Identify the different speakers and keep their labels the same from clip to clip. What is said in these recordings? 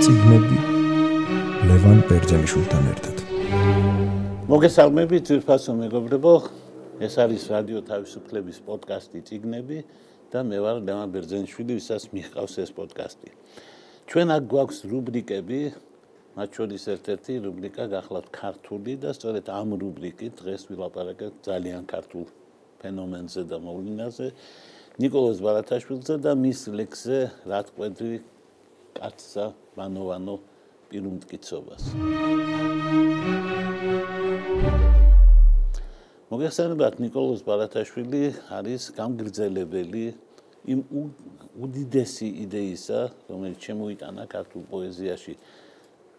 Speaker 1: წიგნები ლევან ბერძენიშვილთან ერთად.
Speaker 2: მოგესალმებით, ძვირფასო მეგობრებო. ეს არის რადიო თავისუფლების პოდკასტი წიგნები და მე ვარ ლევან ბერძენიშვილი, ვისაც მიხყავს ეს პოდკასტი. ჩვენ აქ გვაქვს რუბრიკები, მათ შორის ერთ-ერთი რუბრიკა გახლავთ ქართული და სწორედ ამ რუბრიკით დღეს ვილაპარაკებთ ძალიან ქართულ ფენომენზე და მოვლენაზე. ნიკოლოზ ბარათაშვილზე და მის ლექსზე რა თყვეტრი კაცსა მანოვანო პირუმტკიცობას. მოგესალმებით نيكოლოზ ბარათაშვილი არის გამგრძელებელი იმ უდიდესი იდეისა, რომელიც შემოიტანა ქართულ პოეზიაში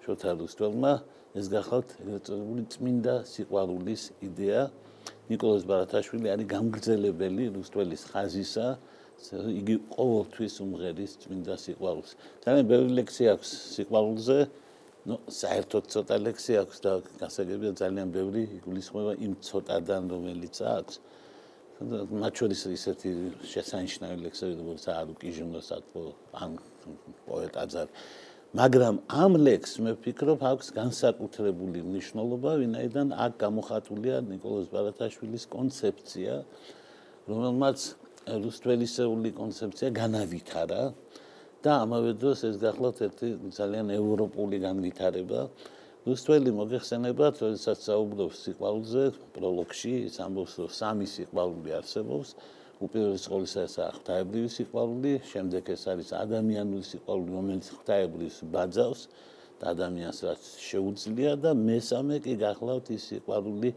Speaker 2: შოთა რუსთველმა, ეს გახლავთ ეწოდებული წმინდა სიყვარულის იდეა. نيكოლოზ ბარათაშვილი არის გამგრძელებელი რუსთველის ხაზისა, იგი ყოველთვის უმღერის წმინდა სიყვარულს. ძალიან ბევრი ლექსი აქვს სიყვარულზე. ну, საერთოდ ცოტა ლექსი აქვს და გასაგებია ძალიან ბევრი იგულისხმება იმ ცოტადან რომელიც აქვს. მათ შორის ისეთი შესანიშნავი ლექსები, როგორც არუკი ჟიმნოს აკო ან პოეტ აძარი. მაგრამ ამ ლექს მე ვფიქრობ აქვს განსაკუთრებული მნიშვნელობა, ვინაიდან აქ გამოხატულია ნიკოლოზ ბარათაშვილის კონცეფცია, რომელმაც რუსთველისეული კონცეფცია განავითარა და ამავე დროს ეს გახლავთ ერთი ძალიან ევროპული განვითარება. რუსთველი მოგეხსენებათ როდესაც საუბრობს სიყვარულზე პროლოგში ამბობს რომ სამი სიყვარული არსებობს. უპირველეს ყოვლისა ეს აღთაებრივი სიყვარული, შემდეგ ეს არის ადამიანური სიყვარული, რომელიც ღთაებრივს ბაძავს. და ადამიანს რაც შეუძლია და მესამე კი გახლავთ ის სიყვარული,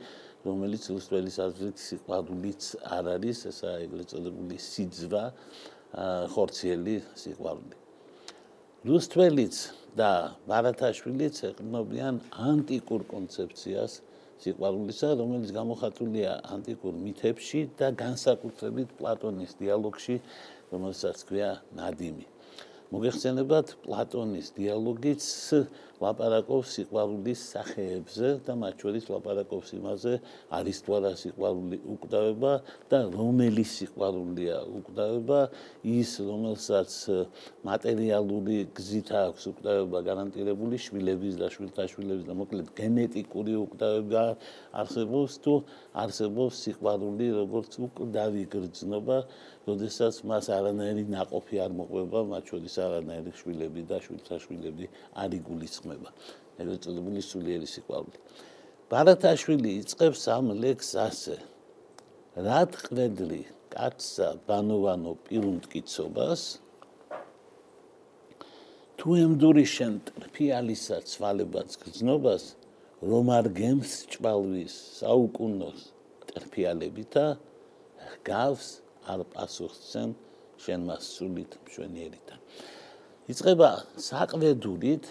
Speaker 2: რომელიც რუსთველის აზრით სიყვარულიც არ არის, ესაა ეგრეთ წოდებული სიძვა, ხორციელი სიყვარული. რუსთველიც და ბარათაშვილიც ეყნობიან ანტიკურ კონცეფციას სიყვარულისა, რომელიც გამოხატულია ანტიკურ მითებში და განსაკუთრებით პლატონის დიალოგში, რომელსაც ქვია ნადიმი. მოგეხსენებათ პლატონის დიალოგიც ლაპარაკობს სიყვარულის სახეებზე და მათ შორის ლაპარაკობს იმაზე, არის თუ არა სიყვარული უკვდავება და რომელი სიყვარულია უკვდავება, ის რომელსაც მატერიალური გზით აქვს უკვდავება გარანტირებული შვილების და შვილთაშვილების და მოკლედ გენეტიკური უკვდავება არსებობს თუ არსებობს სიყვარული როგორც უკვდავი გრძნობა, როდესაც მას არანაირი ناقოფი არ მოყვება, მათ შორის არანაირი შვილები და შვილთაშვილები არ იგულისხმება. ეგრეთ წოდებული სულიერი სიყვარული. ბარათაშვილი იწყებს ამ ლექს ასე. რა თყდრი კაცსა ბანოვანო პირუნტკიცობას თუ ემდური შენ ფიალისა ცვალებაც გზნობას რომ არ გემს ჭვალვის საუკუნოს ტრფიალებითა გავს არ პასუხცენ შენ მას სულით მშვენიერითა. იწება საყვედურით,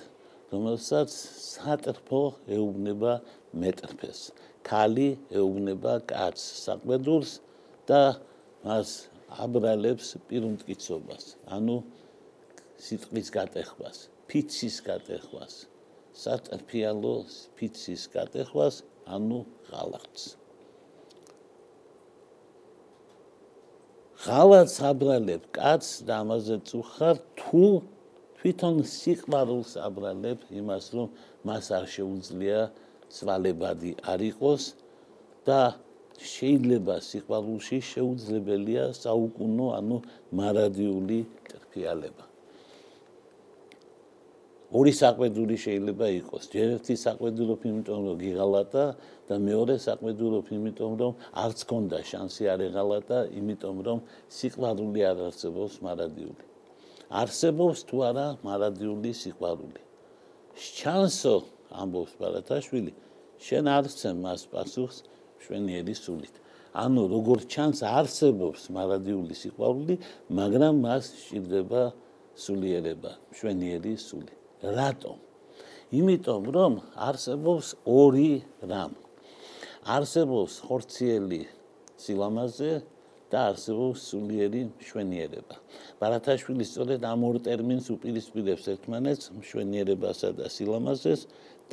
Speaker 2: რომელსაც სატრფო ეუბნება მეტრფეს. ქალი ეუბნება კაცს საყვედურს და მას აბრალებს პირუნტკიცობას, ანუ სიტყვის გატეხვას, ფიცის გატეხვას, სატრფიალო ფიცის გატეხვას, ანუ ღალატს. ღალატს აბრალებ კაც და ამაზე წუხარ თუ თვითონ სიყვარულს აბრალებ იმას რომ მას არ შეუძლია ცვალებადი არ იყოს და შეიძლება სიყვარულში შეუძლებელია საუკუნო ანუ მარადიული ტრფიალება ორი საყვედური შეიძლება იყოს. ერთი საყვედურობ იმიტომ რომ გიღალატა და მეორე საყვედურობ იმიტომ რომ არც კონდა შანსი არ ეღალატა, იმიტომ რომ სიყვარული არ არსებობს მარადიული. არსებობს თუ არა მარადიული სიყვარული. შანსო ამბობს ბარათაშვილი, შენ არცემ მას პასუხს შვენიერი სულით. ანუ როგორ ჩანს არსებობს მარადიული სიყვარული, მაგრამ მას სჭირდება სულიერება, შვენიერი სული. რატო? იმიტომ რომ არსებობს ორი რამ. არსებობს ხორციელი სილამაზე და არსებობს სულიერი მშვენიერება. ბარათაშვილი სწორედ ამ ორ ტერმინს უპირისპირებს ერთმანეთს, მშვენიერებასა და სილამაზეს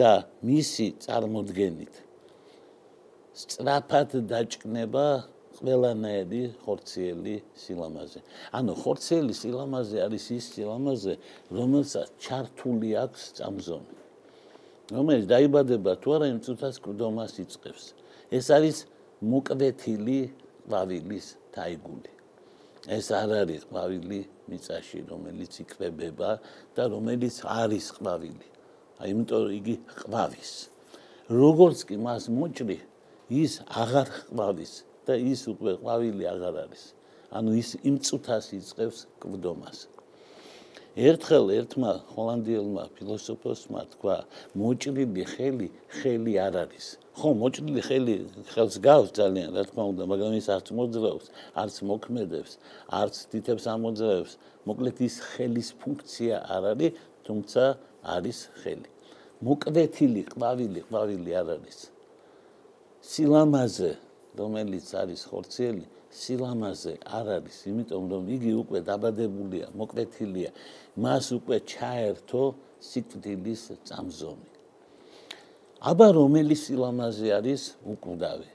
Speaker 2: და მისი წარმოდგენით სწრაფად დაჭკნება ყველანაირი ხორციელი სილამაზე. ანუ ხორციელი სილამაზე არის ის სილამაზე, რომელსაც ჩართული აქვს წამზომი. რომელიც დაიბადება თუ არა იმ წუთას კვდომას იწყებს. ეს არის მოკვეთილი ყვავილის თაიგული. ეს არ არის ყვავილი მიწაში, რომელიც იკვებება და რომელიც არის ყვავილი. აი იმიტომ იგი ყვავის. როგორც კი მას მოჭრი, ის აღარ ყვავის და ის უკვე ყვავილი აღარ არის. ანუ ის იმ წუთას იწყებს კვდომას. ერთხელ ერთმა ჰოლანდიელმა ფილოსოფოსმა თქვა, მოჭრილი ხელი ხელი არ არის. ხო, მოჭრილი ხელი ხელს გავს ძალიან, რა თქმა უნდა, მაგრამ ის არც მოძრაობს, არც მოქმედებს, არც თითებს ამოძრაობს. მოკლედ ის ხელის ფუნქცია არ არის, თუმცა არის ხელი. მოკვეთილი ყვავილი, ყვავილი არ არის. სილამაზე, რომელიც არის ხორციელი, სილამაზე არ არის, იმიტომ რომ იგი უკვე დაბადებულია, მოკვეთილია, მას უკვე ჩაერთო სიკვდილის წამზომი. აბა რომელი სილამაზე არის უკვდავი?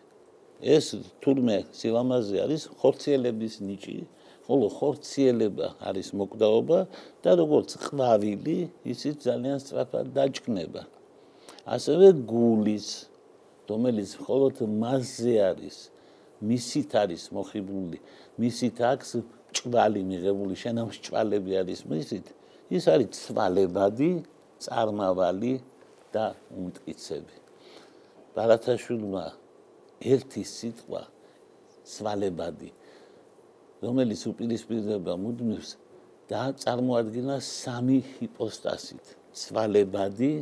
Speaker 2: ეს თურმე სილამაზე არის ხორციელების ნიჭი, ხოლო ხორციელება არის მოკვდაობა და როგორც ყვავილი, ისიც ძალიან სწრაფად დაჭკნება. ასევე გულის, რომელიც მხოლოდ მასზე არის, მისით არის მოხიბლული, მისით აქვს ჭვალი მიღებული, შენავს ჭვალები არის მისით, ის არის ცვალებადი, წარმავალი და უმტკიცები. ბარათაშვილმა ერთი სიტყვა ცვალებადი რომელიც უპირისპირდება მუდმივს და წარმოადგენა სამი ჰიპოსტასით: ცვალებადი,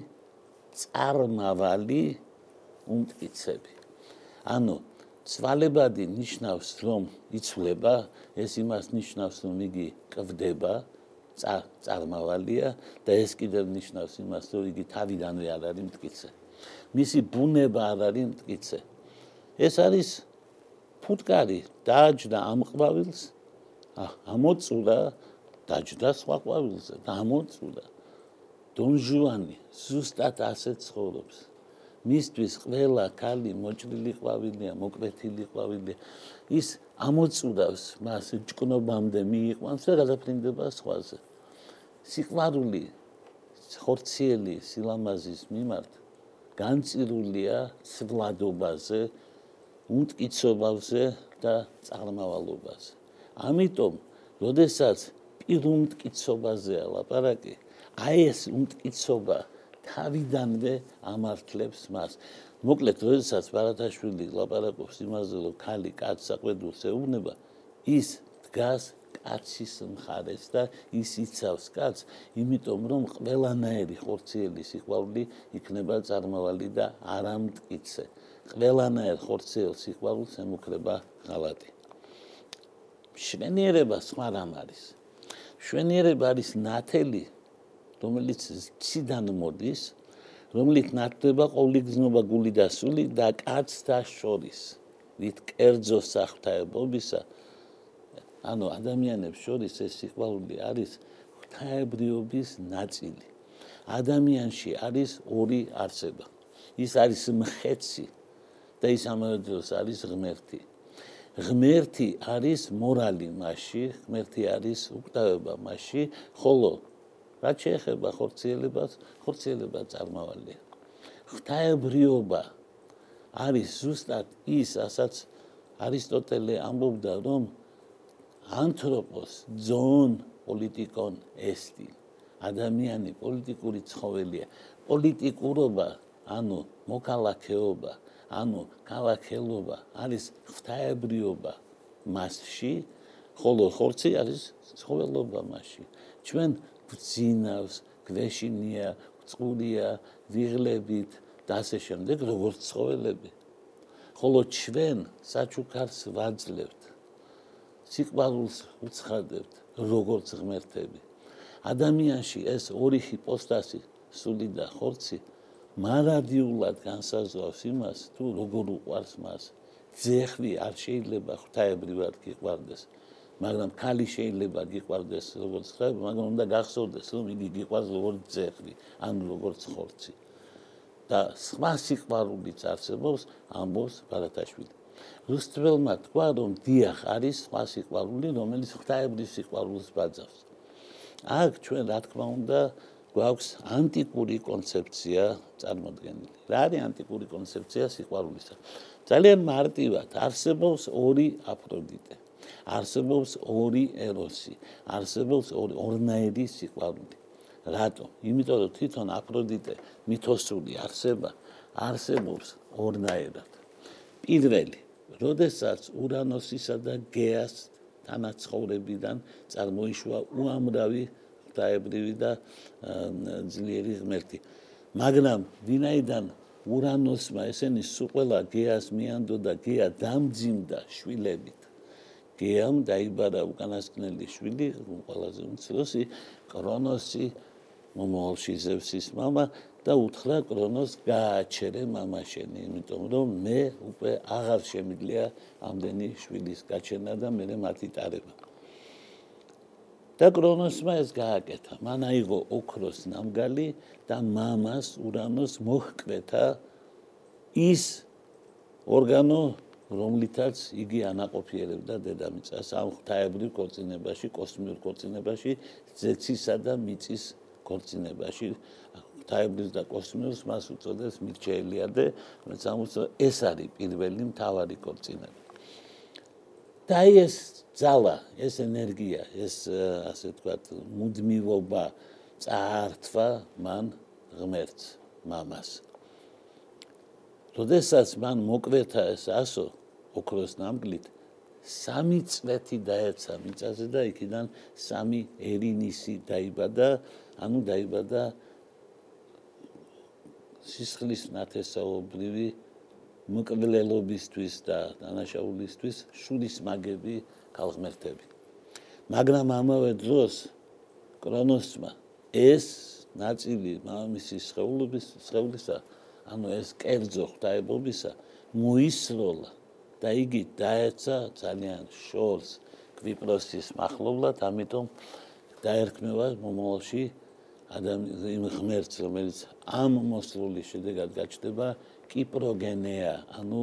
Speaker 2: წარმავალი, უმტკიცები. ანუ ცვალებადი ნიშნავს რომ იცვლება, ეს იმას ნიშნავს რომ იგი კვდება, წარმავალია და ეს კიდევ ნიშნავს იმას რომ იგი თავიდანვე არ არის მტკიცე. მისი ბუნება არ არის მტკიცე. ეს არის ფუტკარი დაჯდა ამ ყვავილს ამოწუდა დაჯდა სხვა ყვავილზე და ამოწუდა დონჟუანი ზუსტად ასე ცხოვრობს მისთვის ყველა ქალი მოჭრილი ყვავილია მოკვეთილი ყვავილია ის ამოწუდავს მას ჭკნობამდე მიიყვანს და გადაფრინდება სხვაზე სიყვარული ხორციელი სილამაზის მიმართ განწირულია სვლადობაზე უმტკიცობაზე და წარმავალობაზე. ამიტომ, როდესაც პირუმტკიცობაზეა ლაპარაკი, აი ეს უმტკიცობა თავიდანვე ამართლებს მას. მოკლედ, როდესაც ბარათაშვილი ლაპარაკობს იმაზე, რომ ქალი კაცს აყვედურს ეუბნება, ის დგას კაცის მხარეს და ის იცავს კაცს, იმიტომ რომ ყველანაირი ხორციელი სიყვარული იქნება წარმავალი და არამტკიცე. ყველანაირ ხორციელ სიყვარულს ემუქრება ღალატი. შვენიერება სხვა რამ არის. შვენიერება არის ნათელი, რომელიც ციდან მოდის, რომელიც ნათდება ყოვლიგზნობა გული და სული და კაცთა შორის. ვით კერძო საფრთაებობისა ანუ ადამიანებს შორის ეს სიყვარული არის ღვთაებრიობის ნაწილი. ადამიანში არის ორი არსება. ის არის მხეცი და ის ამავე დროს არის ღმერთი. ღმერთი არის მორალი მასში, ღმერთი არის უკვდავება მასში, ხოლო რაც შეეხება ხორციელებას, ხორციელება წარმავალია. ღვთაებრიობა არის ზუსტად ის, ასაც არისტოტელე ამბობდა, რომ ანთროპოს ზონ პოლიტიკონ ესტი. ადამიანი პოლიტიკური ცხოველია. პოლიტიკურობა, ანუ მოქალაქეობა ანუ ქალაქელობა არის ღვთაებრიობა მასში, ხოლო ხორცი არის ცხოველობა მასში. ჩვენ ვძინავს, გვეშინია, წყურია, ვიღლებით და ასე შემდეგ, როგორც ცხოველები. ხოლო ჩვენ საჩუქარს ვაძლევთ. სიყვარულს უცხადებთ, როგორც ღმერთები. ადამიანში ეს ორი ჰიპოსტასი, სული და ხორცი მარადიულად განსაზღვრავს იმას, თუ როგორ უყვარს მას. ძეხვი არ შეიძლება ღვთაებრივად გიყვარდეს, მაგრამ ქალი შეიძლება გიყვარდეს როგორც ღვთაები, მაგრამ უნდა გახსოვდეს, რომ იგი გიყვარს როგორც ძეხვი, ან როგორც ხორცი. და სხვა სიყვარულიც არსებობს, ამბობს ბარათაშვილი. რუსტველმა თქვა რომ დიახ არის სხვა სიყვარული რომელიც ღვთაებრივ სიყვარულს ბაძავს აქ ჩვენ რა თქმა უნდა გვაქვს ანტიკური კონცეფცია წარმოქმნილი რა არის ანტიკური კონცეფცია სიყვარულისა ძალიან მარტივად არსებობს ორი აფროდიტე არსებობს ორი ეროსი არსებობს ორი ორნაირი სიყვარული რატო იმიტომ რომ თვითონ აფროდიტე მითოსული არსება არსებობს ორნაირად პირველი როდესაც ურანოსისა და გეას თანაცხოვრებიდან წარმოიშვა უამრავი დაებრივი და ძლიერი ღმერთი. მაგრამ ვინაიდან ურანოსმა ესენი სულ ყველა გეას მიანდო და გეა დამძიმდა შვილებით. გეამ დაიბადა უკანასკნელი შვილი, ყველაზე უმცროსი კრონოსი, მომავალში ზევსის мама და უთხრა კრონოს გააჩერე მამაშენი, იმიტომ რომ მე უკვე აღარ შემიძლია ამდენი შვილის გაჩენა და მე მათი ტარება. და კრონოსმა ეს გააკეთა. მან აიღო ოქროს ნამგალი და მამას ურანოს მოჰკვეთა ის ორგანო რომლითაც იგი ანაყოფიერებდა დედამიწას ამ ღთაებრივ კორწინებაში, კოსმიურ კორწინებაში, ზეცისა და მიწის კორწინებაში. თაიბლის და კოსმოსს მას უწოდებს მირჩეელიადე, რომელიც ამოსა ეს არის პირველი მთავარი კორწინება. და ეს ძალა, ეს ენერგია, ეს ასე ვთქვათ, მუდმივობა წაართვა მან ღმერთს, მამას. როდესაც მან მოკვეთა ეს ასო ოქროს ნამგლით, სამი წვეთი დაეცა მიწაზე და იქიდან სამი ერინისი დაიბადა, ანუ დაიბადა სისხლის ნათესაობრივი მოკვლელობისთვის და დანაშაულისთვის შულის მაგები ქალღმერთები. მაგრამ ამავე დროს კრონოსმა ეს ნაწილი მამისის შეულობის შეულისა ანუ ეს კერძო ღვთაებობისა მოისროლა და იგი დაეცა ძალიან შორს კვიპროსის מחლობლად, ამიტომ დაერქმევა მომავალში ადამიან იმ ღმერთს რომელიც ამ მოსლულის შედეგად გაჩნდება კიპროგენეა ანუ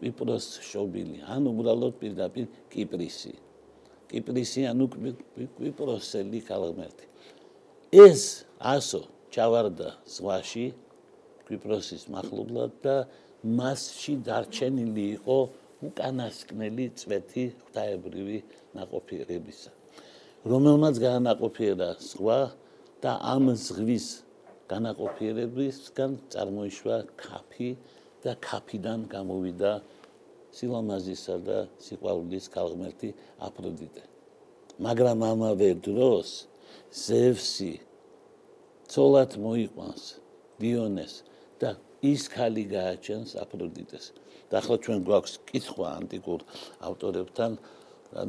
Speaker 2: კვიპროს შობილი ანუ უბრალოდ პირდაპირ კიპრისი. კიპრისი ანუ კვიპროსელი ქალღმერთი. ეს ასო ჩავარდა ზღვაში კვიპროსის מחლობლად და მასში დარჩენილი იყო უკანასკნელი წვეთი ღვთაებრივი ناყოფიერებისა, რომელმაც გაანაყოფიერა ზღვა და ამ ზღვის განაყოფიერებისგან წარმოიშვა კაფი და კაფიდან გამოვიდა სილამაზისა და სიყვარულის ქალღმერთი აფროდიტე. მაგრამ ამავე დროს ზევსი ცოლად მოიყვანს დიონეს და ის ხალი გააჩენს აფროდიტეს. და ახლა ჩვენ გვაქვს კითხვა ანტიკურ ავტორებთან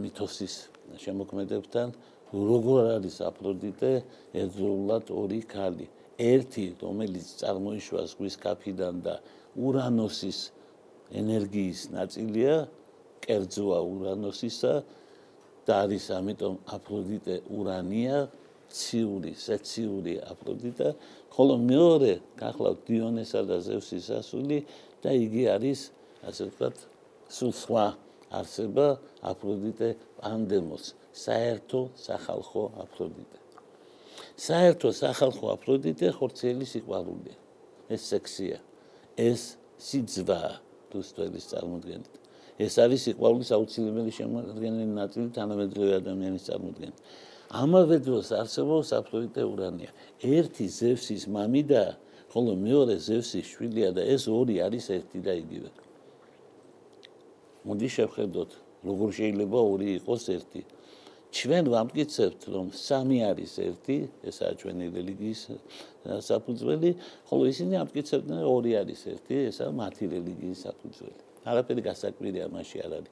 Speaker 2: მითოსის შემოქმედებთან როგორ არის აფროდიტე ერთდროულად ორი ქალი ერთი რომელიც წარმოიშვა ზღვის კაფიდან და ურანოსის ენერგიის ნაწილია კერძოა ურანოსისა და არის ამიტომ აფროდიტე ურანია ციური სეციური აფროდიტე ხოლო მეორე გახლავთ დიონესა და ზევსის ასული და იგი არის ასე ვთქვათ სულ სხვა არსება აფროდიტე პანდემოს საერთო სახალხო აფროდიტე. საერთო სახალხო აფროდიტე ხორცელი სიყვარულია. ეს სექსია. ეს სიძვა თუსტელის წარმოდგენით. ეს არის სიყვარულის აუცილებელი შემადგენელი ნაწილი თანამედროვე ადამიანის წარმოდგენით. ამავე დროს არსებობს აფროდიტე ურანია. ერთი ზევსის მამი და ხოლო მეორე ზევსის შვილია და ეს ორი არის ერთი და იგივე. მოდი შევხედოთ, როგორ შეიძლება ორი იყოს ერთი. ჩვენ ვამტკიცებთ რომ სამი არის ერთი ესაა ჩვენი რელიგიის საფუძველი ხოლო ისინი ამტკიცებდნენ ორი არის ერთი ესაა მათი რელიგიის საფუძველი არაფერი გასაკვირია მასში არ არის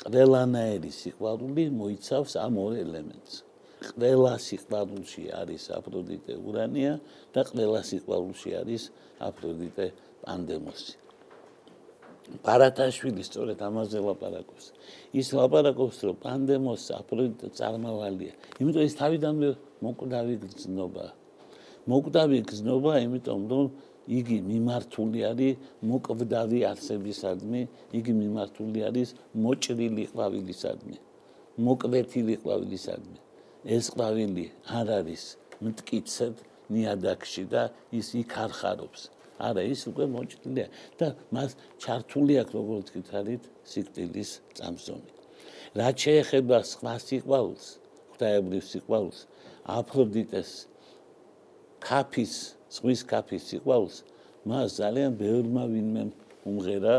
Speaker 2: ყველანაირი სიყვარული მოიცავს ამ ორ ელემენტს ყველა სიყვარულში არის აფროდიტე ურანია და ყველა სიყვარულში არის აფროდიტე პანდემოსი პარათაშვილი სწორედ ამაზე ლაპარაკობს. ის ლაპარაკობს, რომ პანდემოს აპროექტი წარმავალია. იმიტომ ის თავიდანვე მოკვდავი გზნობა. მოკვდავი გზნობა, იმიტომ რომ იგი მიმართული არის მოკვდავი არსებისადმი, იგი მიმართული არის მოჭრილი ყვავილისადმი, მოკვეთილი ყვავილისადმი. ეს ყვავილი არ არის მткиცად ნიადაგში და ის იქ არ ხარობს. არა, ის უკვე მოჭრილია და მას ჩართული აქვს როგორც გითხარით სიკვდილის წამზონი. რაც შეეხება სხვა სიყვარულს, ღვთაებრივ სიყვარულს, აფროდიტეს კაფის, ზღვის კაფის სიყვარულს, მას ძალიან ბევრმა ვინმე უმღერა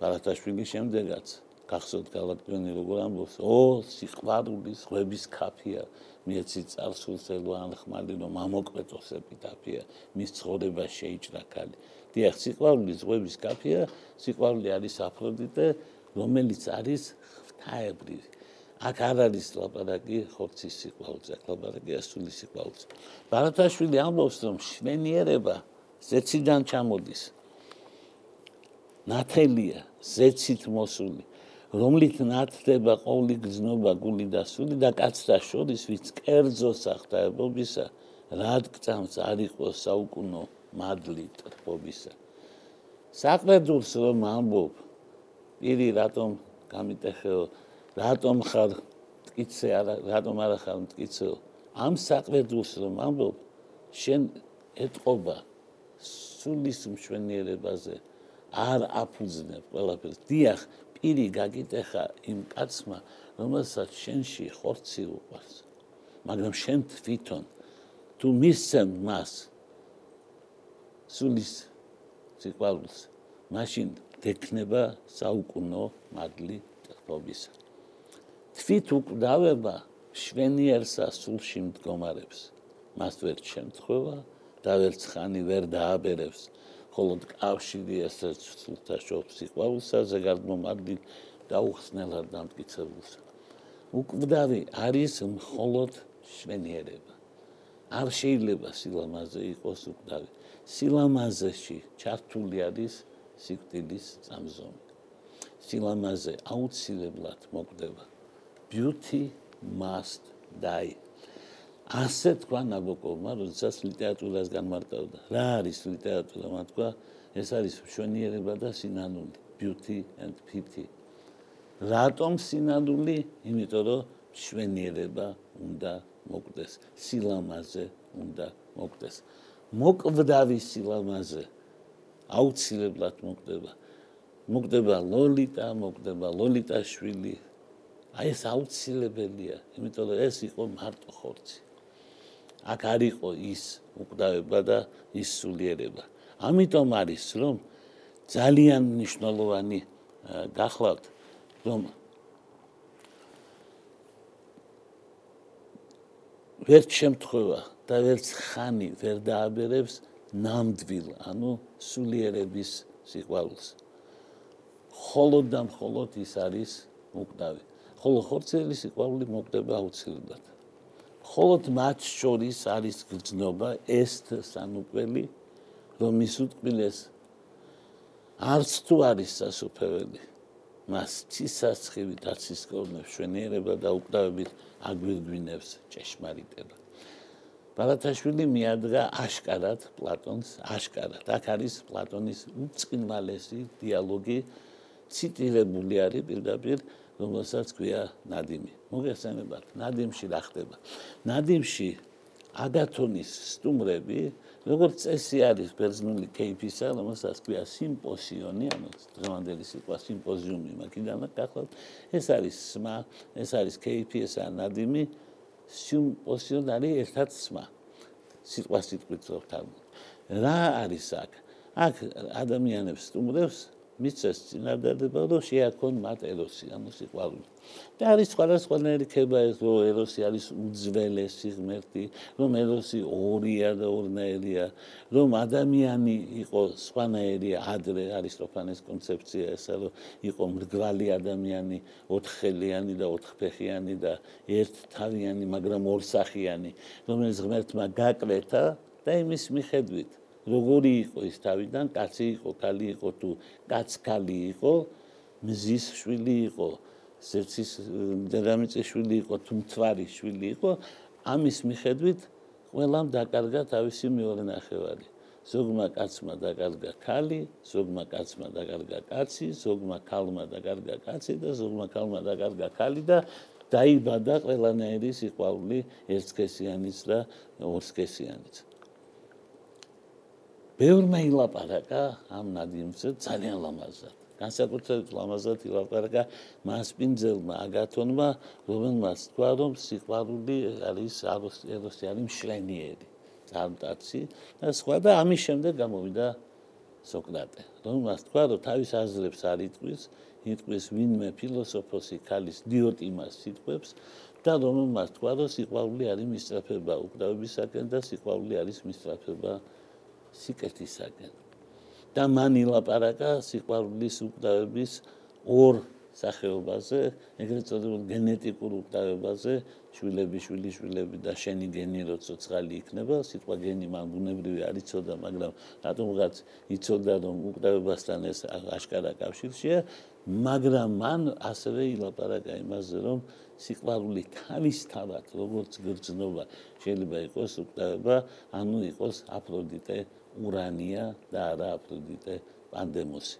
Speaker 2: ბარათაშვილის შემდეგაც. გახსოვთ გალაქტიონი როგორ ამბობს? ო სიყვარული ზღვების კაფია მიეცი წარსულსელო ან ხმალი რომ ამოკვეთოს ეპიტაფია მის ცხოვრება შეიჭრა კალი დიახ სიყვარული ზღვების კაფია სიყვარული არის აფროდიტე რომელიც არის ღვთაებრივი აქ არ არის ლაპარაკი ხორცის სიყვარულზე, ლაპარაკი ასული სიყვარულზე. ბარათაშვილი ამბობს, რომ შვენიერება ზეციდან ჩამოდის. ნათელია ზეცით მოსული, რომლით ნათდება ყოვლი გზნობა გული და სული და კაცთა შორის ვინც კერძო სახთაებობისა რად გწამს არ იყოს საუკუნო მადლი თქმობისა საყრდულს რომ ამბობ პირი რატომ გამიტეხეო რატომ ხარ მткиცე არა რატომ არა ხარ მткиცეო ამ საყრდულს რომ ამბობ შენ ეთყობა სულის მშვენიერებაზე არ აფუძნებ ყველაფერს. დიახ პირი გაგიტეხა იმ კაცმა რომელსაც შენში ხორცი უყვარს. მაგრამ შენ თვითონ თუ მისცემ მას სულის სიყვარულს მაშინ დექნება საუკუნო მადლი ტრფობისა თვით უკვდავება შვენიერსა სულში მდგომარებს. მას ვერ შემთხვევა და ვერც ხანი ვერ დააბერებს ხოლო კავშირი ესაც სულთა შობს სიყვარულსა ზეგარდმომარდი დაუხსნელად დამტკიცებულს. უკვდავი არის მხოლოდ შვენიერება არ შეიძლება სილამაზე იყოს უკვდავი სილამაზეში ჩართული არის სიკვდილის წამზომი. სილამაზე აუცილებლად მოკვდება. Beauty must die ასე თქვა ნაბოკოვმა როდესაც ლიტერატურას განმარტავდა. რა არის ლიტერატურა? მათქვა ეს არის მშვენიერება და სინანული beauty and pity რატომ სინანული? იმიტომ რომ მშვენიერება უნდა მოკვდეს სილამაზე უნდა მოკვდეს. მოკვდავი სილამაზე აუცილებლად მოკვდება. მოკვდება ლოლიტა მოკვდება ლოლიტა შვილი აი ეს აუცილებელია, იმიტომ რომ ეს იყო მარტო ხორცი. აქ არ იყო ის უკვდავება და ის სულიერება. ამიტომ არის რომ ძალიან მნიშვნელოვანი გახლავთ რომ ვერც შემთხვევა და ვერც ხანი ვერ დააბერებს ნამდვილ, ანუ სულიერების სიყვარულს. холод და холод ის არის უკვდავი. ხოლო ხორცელი სიყვარული მოკვდება აუცილებლად. ხოლოდ მათ შორის არის გრძნობა ესთ სანუკველი, რომ ის უტყვილეს არც თუ არის სასופველი. მას ცისასხივი დაცის კორნე შვენიერება და უკვდავებით აგვირგვინებს ჭეშმარიტება. ბალათაშვილი მიადგა აშკარად პლატონს, აშკარად. აქ არის პლატონის უწყინვალესი დიალოგი ციტირებული არის პირდაპირ რომელსაც ქვია ნადიმი. მოგესმებათ, ნადიმში რა ხდება? ნადიმში აგათონის სტუმრები, როგორც წესი არის ბერძნული кейფისა, რომელსაც ქვია სიმპოზიონი, ანუ დღევანდელი სიტყვა სიმპოზიუმი მაგიდან გახლავთ. ეს არის სმა, ეს არის кейფი, ეს არის ნადიმი, სიმპოზიონარი ერთად სმა. სიტყვა სიტყვით ვთქვით. რა არის აქ? აქ ადამიანებს სტუმრებს მიწეს წინადადება რომ შეაქონ მათ ეროსი ანუ სიყვარული და არის სხვადასხვანაირი ქება ეს რომ ეროსი არის უძველესი ღმერთი რომ ეროსი ორია და ორნაირია რომ ადამიანი იყო სხვანაირი ადრე არისტოფანეს კონცეფცია ესა რომ იყო მრგვალი ადამიანი ოთხხელიანი და ოთხფეხიანი და ერთთავიანი მაგრამ ორსახიანი რომელიც ღმერთმა გაკვეთა და იმის მიხედვით როგორი იყო ის თავიდან? კაცი იყო ქალი იყო თუ კაცქალი იყო? მზის შვილი იყო ზეცის დედამიწის შვილი იყო თუ მთვარი შვილი იყო? ამის მიხედვით ყველამ დაკარგა თავისი მეორე ნახევარი. ზოგმა კაცმა დაკარგა ქალი, ზოგმა კაცმა დაკარგა კაცი, ზოგმა ქალმა დაკარგა კაცი და ზოგმა ქალმა დაკარგა ქალი და დაიბადა ყველანაირი სიყვარული ერთსქესიანიც და ორსქესიანიც. ბევრმა ილაპარაკა ამ ნადიმზე ძალიან ლამაზად. განსაკუთრებით ლამაზად ილაპარაკა მასპინძელმა აგათონმა, რომელმაც თქვა, რომ სიყვარული არის აროსტიანი მშრენიერი, წარმტაცი და სხვა და ამის შემდეგ გამოვიდა სოკრატე. რომელმაც თქვა, რომ თავის აზრებს არ იტყვის, იტყვის ვინმე ფილოსოფოსი ქალის დიოტიმას სიტყვებს და რომელმაც თქვა, რომ სიყვარული არის მისწრაფება უკრავებისაკენ და სიყვარული არის მისწრაფება სიკეთისაგან. და მან ილაპარაკა სიყვარულის უკდავების ორ სახეობაზე, ეგრეთ წოდებულ გენეტიკურ უკდავებაზე, შვილები, შვილი, შვილები და შენი გენი როცა ცოცხალი იქნება, სიტყვა გენი მან ბუნებრივი არ იცოდა, მაგრამ რატომღაც იცოდა, რომ უკდავებასთან ეს აშკარა კავშირშია, მაგრამ მან ასევე ილაპარაკა იმაზე, რომ სიყვარული თავისთავად როგორც გრძნობა შეიძლება იყოს უკდავება, ანუ იყოს აფროდიტე ურანია და არა აფროდიტე პანდემოსი.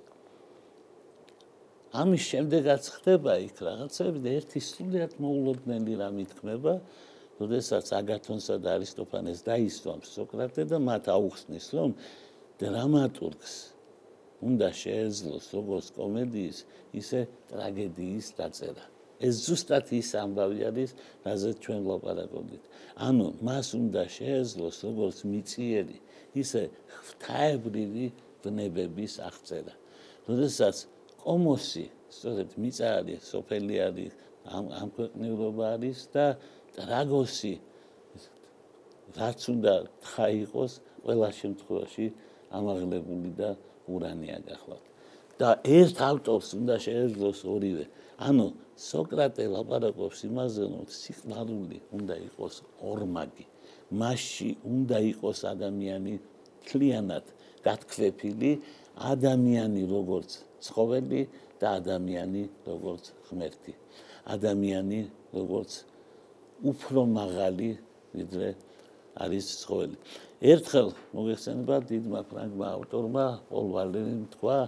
Speaker 2: ამის შემდეგაც ხდება იქ რაღაცები და ერთი სულიად მოულოდნელი რამ ითქმება, როდესაც აგათონსა და არისტოფანეს დაისვამს სოკრატე და მათ აუხსნის, რომ დრამატურგს უნდა შეეძლოს როგორც კომედიის, ისე ტრაგედიის დაწერა. ეს ზუსტად ის ამბავი არის, რაზეც ჩვენ ვლაპარაკობდით. ანუ მას უნდა შეეძლოს როგორც მიწიერი ისე ღვთაებრივი ბნებების აღწერა. როდესაც კომოსი, სწორედ მიწა არის, სოფელი არის, ამ ამ ქვეყნიურობა არის და ტრაგოსი რაც უნდა თხა იყოს ყველა შემთხვევაში ამაღლებული და ურანია გახლავთ. და ერთ ავტორს უნდა შეეძლოს ორივე. ანუ სოკრატე ლაპარაკობს იმაზე, რომ სიყვარული უნდა იყოს ორმაგი. მასში უნდა იყოს ადამიანი თლიანად გათქვეფილი, ადამიანი როგორც ცხოველი და ადამიანი როგორც ღმერთი. ადამიანი როგორც უფრო მაღალი ვიდრე არის ცხოველი. ერთხელ მოიხსენება დიდმა ფრანგმა ავტორმა პოლ ვალერიმ თქვა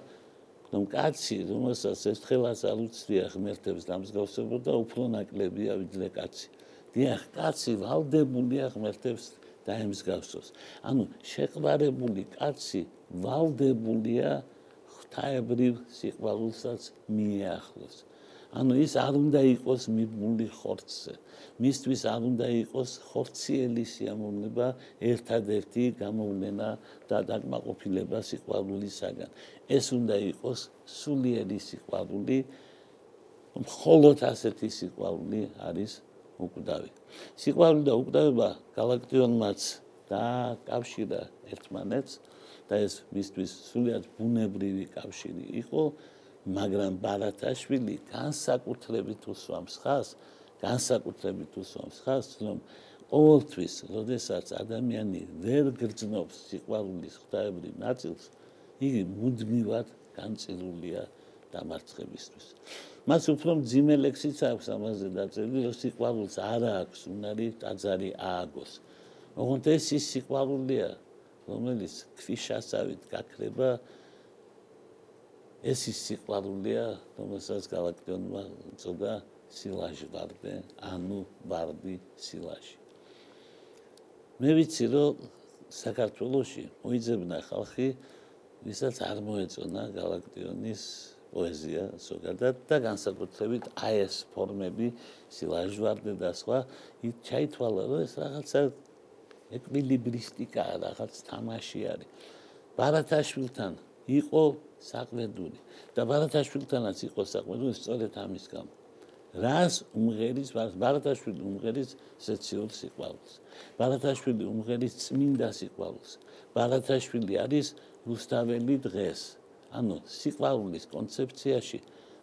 Speaker 2: რომ კაცი რომელსაც ერთხელაც არ უცდია ღმერთებს დამსგავსებოდა უფრო ნაკლებია ვიდრე კაცი. დიახ, კაცი ვალდებულია ღმერთებს დაემსგავსოს. ანუ შეყვარებული კაცი ვალდებულია ღთაებრივ სიყვარულსაც მიეახლოს. ანუ ის არ უნდა იყოს მიბმული ხორცზე. მისთვის არ უნდა იყოს ხორციელი სიამოვნება ერთადერთი გამოვლენა და დაკმაყოფილება სიყვარულისაგან. ეს უნდა იყოს სულიერი სიყვარული. მხოლოდ ასეთი სიყვარული არის უკვდავი. სიყვარული და უკვდავება galaktionმაც და კავშირა ერთმანეთს და ეს მისთვის სულიად ბუნებრივი კავშირი იყო, მაგრამ ბარათაშვილი განსაკუთრებით უსვამს ხას, განსაკუთრებით უსვამს ხას, რომ ყოველთვის, როდესაც ადამიანი ვერ გრძნობს სიყვარულის ღვთაებრივ ნაწილს, იგი მუდმივად განწილულია დამარცხებისთვის. მას უფრო ძიმე ლექსიც აქვს ამაზე დაწერილი, რომ სიყვარულს არ აქვს უნარი ტაძარი ააგოს. ოღონდ ეს ის სიყვარულია, რომელიც ქვიშასავით გაქრება ეს ის სიყვარულია, რომელსაც galaktionმა წოდა სილაჟი ვარდე, ანუ ვარდი სილაჟი. მე ვიცი, რომ საქართველოში მოიძებნა ხალხი, ვისაც არ მოეწონა galaktionის პოეზია ზოგადად და განსაკუთრებით აი ეს ფორმები სილაჟვარდე და სხვა იქ ჩაითვალა რომ ეს რაღაცა ეკვილიბრისტიკა რაღაც თამაში არის. ბარათაშვილთან იყო საყვედური და ბარათაშვილთანაც იყო საყვედური სწორედ ამის გამო. რას უმღერის ბარათაშვილი უმღერის სეციურ სიყვარულს ბარათაშვილი უმღერის წმინდა სიყვარულს ბარათაშვილი არის რუსთაველი დღეს ანუ სიყვარულის კონცეფციაში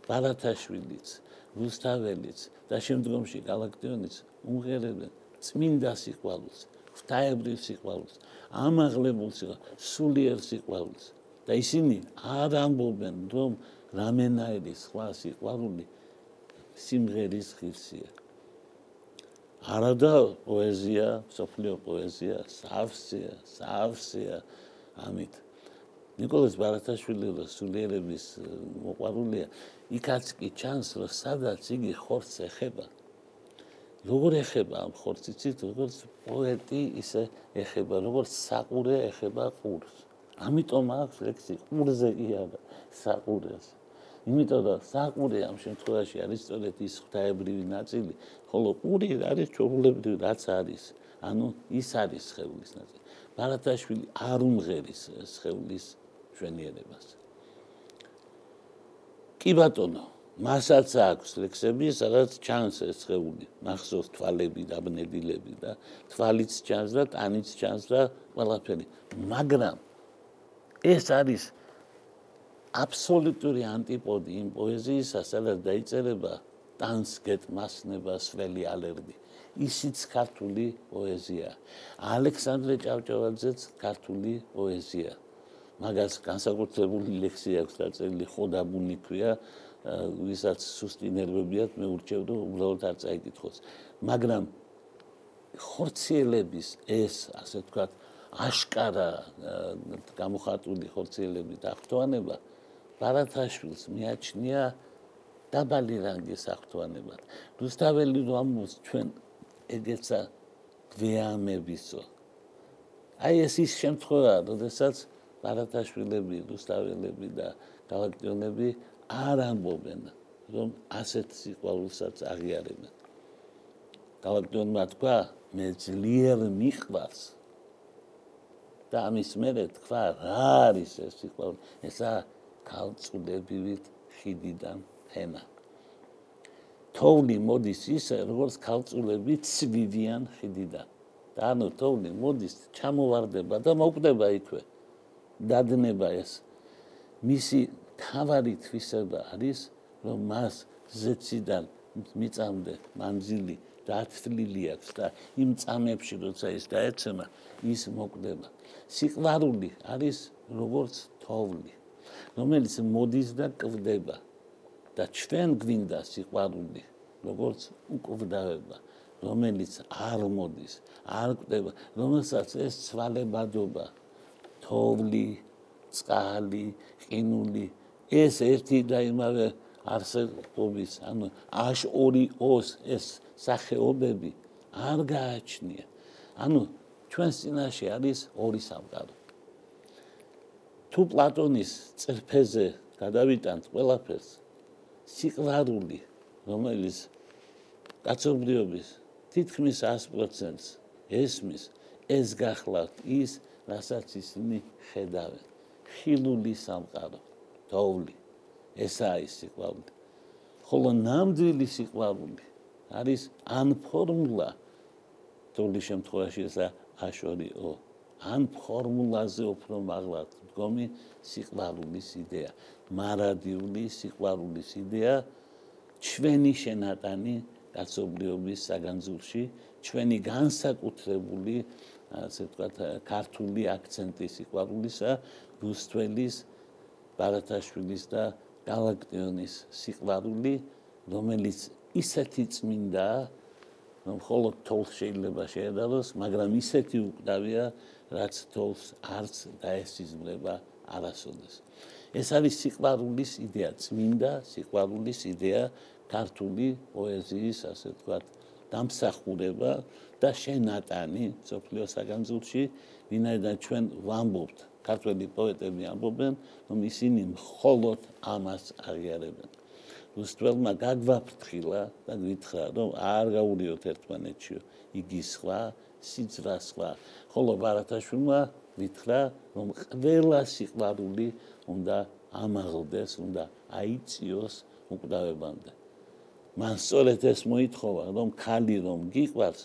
Speaker 2: ბარათაშვილიც, რუსთაველიც და შემდგომში galaktionიც უმღერებენ წმინდა სიყვარულს, ღვთაებრივ სიყვარულს, ამაღლებულ სიყვარულს, სულიერ სიყვარულს და ისინი არ ამბობენ, რომ რამენაირი სხვა სიყვარული სიმღერის ღირსია. არადა პოეზია, სოფლიო პოეზია, სავსეა, სავსეა ამით ნიკოლოზ ბარათაშვილი სულიერების მოყვარულია. იქაც კი ჩანს რომ სადაც იგი ხორცს ეხება როგორ ეხება ამ ხორციცით როგორც პოეტი ისე ეხება როგორც საყურე ეხება ყურს. ამიტომ აქვს ლექსი ყურზე კი არა საყურეს. იმიტომ რომ საყურე ამ შემთხვევაში არის სწორედ ის ღვთაებრივი ნაწილი ხოლო ყური არის ჩვეულებრივი რაც არის ანუ ის არის სხევლის ნაწილი. ბარათაშვილი არ უმღერის სხევლის ჩვენიერებას კი ბატონო მასაც აქვს ლექსები სადაც ჩანს ეს სხეული მახსოვს თვალები და ბნებილები და თვალიც ჩანს და ტანიც ჩანს და ყველაფერი მაგრამ ეს არის აბსოლუტური ანტიპოდი იმ პოეზიისა სადაც დაიწერება ტანს გეტმასნება სველი ალერდი ისიც ქართული პოეზია. ალექსანდრე ჭავჭავაძეც ქართული პოეზია. მაგას განსაკუთრებული ლექსი აქვს დაწერილი ხოდაბუნი ქვია, ვისაც სუსტი ნერვები აქვს, მე ურჩევ რომ უბრალოდ არ წაიკითხოს. მაგრამ ხორციელების ეს, ასე ვთქვათ, აშკარა გამოხატული ხორციელები და ახტოვანება ბარათაშვილს მიაჩნია დაბალი რანგის ახტოვანებად. რუსთაველი ამბობს ჩვენ ეგეცა გვეამებისო აი ეს ის შემთხვევა როდესაც ბარათაშვილები რუსთაველები და გალაქტიონები არ ამბობენ რომ ასეთ სიყვარულსაც აღიარებენ. გალაქტიონმა თქვა მე ძლიერ მიყვარს და ამის მერე თქვა რა არის ეს სიყვარული? ესა ქალწულებივით ხიდიდან ენა თოვლი მოდის ისე როგორც ქალწულები ცვივიან ხიდიდან. და ანუ თოვლი მოდის ჩამოვარდება და მოკვდება იქვე დადნება ეს. მისი თავარი თვისება არის რომ მას ზეციდან მიწამდე მანძილი დათვლილი აქვს და იმ წამებში როცა ის დაეცემა ის მოკვდება. სიყვარული არის როგორც თოვლი რომელიც მოდის და კვდება და ჩვენ გვინდა სიყვარული როგორც უკვდავება რომელიც არ მოდის არ კვდება რომელსაც ეს ცვალებადობა თოვლი წყალი ყინული. ეს ერთი და იმავე არსებობის ანუ აშ ორი ოს ეს სახეობები არ გააჩნია. ანუ ჩვენ წინაშე არის ორი სამყარო. თუ პლატონის წერფეზე გადავიტანთ ყველაფერს სიყვარული, რომელიც კაცობრიობის თითქმის 100%-ს ესმის, ეს გახლავთ ის, რასაც ისინი ხედავენ. ხილული სამყარო, თოვლი. ესაა ის სიყვარული. ხოლო ნამდვილი სიყვარული არის ან ფორმულა თოვლი შემთხვევაში ესა აშორიო ან ფორმულაზე უფრო მაღლა დგომი სიყვარულის იდეა. მარადიული სიყვარულის იდეა ჩვენი შენატანი კაცობრიობის საგანძურში ჩვენი განსაკუთრებული ასე ვთქვათ ქართული აქცენტი სიყვარულისა რუსთველის ბარათაშვილის და გალაქტიონის სიყვარული რომელიც ისეთი წმინდა რომ მხოლოდ თოლს შეიძლება შეედაროს მაგრამ ისეთი უკვდავია რაც თოლს არც დაესიზმრება არასოდეს. ეს არის სიყვარულის იდეა, წმინდა სიყვარულის იდეა ქართული პოეზიის, ასე ვთქვათ, დამსახურება და შენატანი სოფლიო საგანძულში, ვინაიდან ჩვენ ვამბობთ, ქართველი პოეტები ამბობენ, რომ ისინი მხოლოდ ამას აღიარებენ. უსტველმა გაგვაფრთხილა და გითხრა, რომ არ გაურიოთ ერთმანეთში, იგი სხვა, სიძრა სხვა. ხოლო ბარათაშვილმა ვითხრა, რომ ყველა სიყვარული უნდა ამაღლდეს, უნდა აიწიოს უკვდავებამდე. მან სწორედ ეს მოითხოვა, რომ ხალი რომ გიყვარს,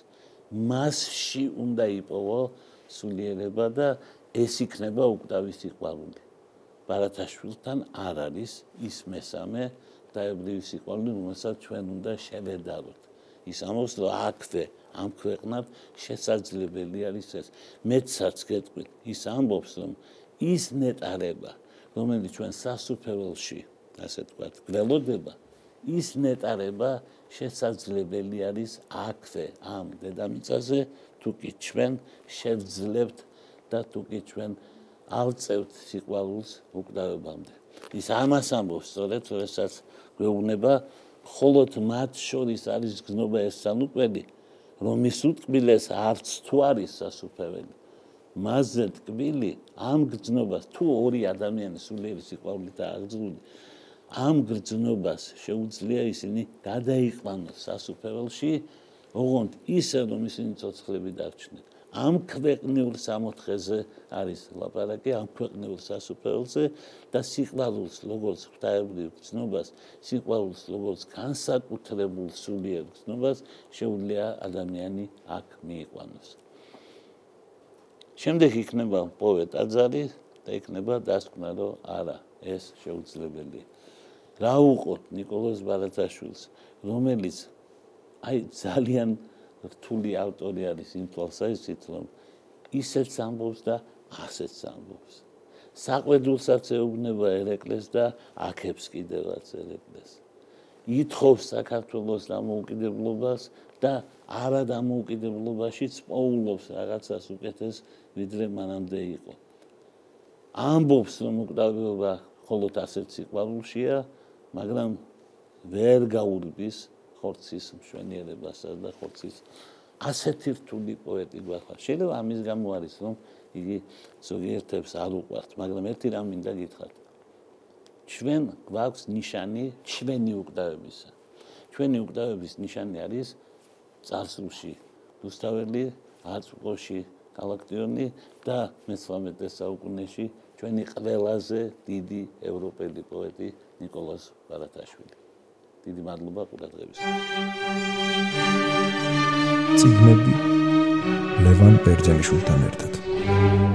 Speaker 2: მასში უნდა იპოვო სულიერება და ეს იქნება უკვდავის სიყვარული. ბარათაშვილთან არ არის ის მესამე დაებრივი სიყვარული, რომელსაც ჩვენ უნდა შევედაროთ. ის ამბობს, რომ აქვე ამ ქვეყნად შესაძლებელი არის ეს. მეცაც გეტყვით, ის ამბობს, რომ ის ნეტარება რომელიც ჩვენ სასუფეველში ასე ვთქვათ გველოდება ის ნეტარება შესაძლებელი არის აქვე ამ დედამიწაზე თუ კი ჩვენ შევძლებთ და თუ კი ჩვენ ავწევთ სიყვარულს უკვდავებამდე. ის ამას ამბობს, სწორედ, როდესაც გვეუბნება, ხოლოდ მათ შორის არის გზნობა ეს სანუკველი, რომ ის უტკბილეს არც თუ არის სასუფეველი. მასზე ტკბილი ამ გზნობას თუ ორი ადამიანის სულიერი სიყვარულით აღძრული ამ გზნობას შეუძლია ისინი გადაიყვანოს სასუფეველში, ოღონდ ისე რომ ისინი ცოცხლები დარჩნენ. ამ ქვეყნიურ სამოთხეზე არის ლაპარაკი ამ ქვეყნიურ სასუფეველზე და სიყვარულს როგორც ღვთაებრივ გზნობას სიყვარულს როგორც განსაკუთრებულ სულიერ გზნობას შეუძლია ადამიანი აქ მიიყვანოს შემდეგ იქნება პოეტ აძარი და იქნება დასკვნა რომ არა ეს შეუძლებელია რა უყოთ نيكოლოზ ბარათაშვილს, რომელიც აი ძალიან რთული ავტორი არის იმ თვალსაზრისით, რომ ისეც ამბობს და ასეც ამბობს. საყვედულსაც ეუბნება ერეკლეს და აქებს კიდევაც ერეკლეს. ითხოვს საქართველოს დამოუკიდებლობას და არა დამოუკიდებლობაშიც პოულობს რაღაცას უკეთეს ვიდრე მანამდე იყო. ამბობს რომ უკრავება მხოლოდ ასეთ სიყვარულშია მაგრამ ვერ გაურბის ხორცის მშვენიერებასა და ხორცის ასეთი რთული პოეტი გვახარ. შეიძლება ამის გამო არის, რომ იგი ზოგიერთებს არ უყვართ, მაგრამ ერთი რამ მინდა გითხრათ. ჩვენ გვაქვს ნიშანი ჩვენი უკდავებისა. ჩვენი უკდავების ნიშანი არის წარსულში რუსთაველი, აწუყოში კალაქტიონი და მე-13 საუკუნეში ჩვენი ყველაზე დიდი ევროპელი პოეტი ნიკოლოზ ბარათაშვილი. დიდი მადლობა ყურადღებისთვის.
Speaker 1: ციგნები ლევან ბერძენიშვილთან ერთად.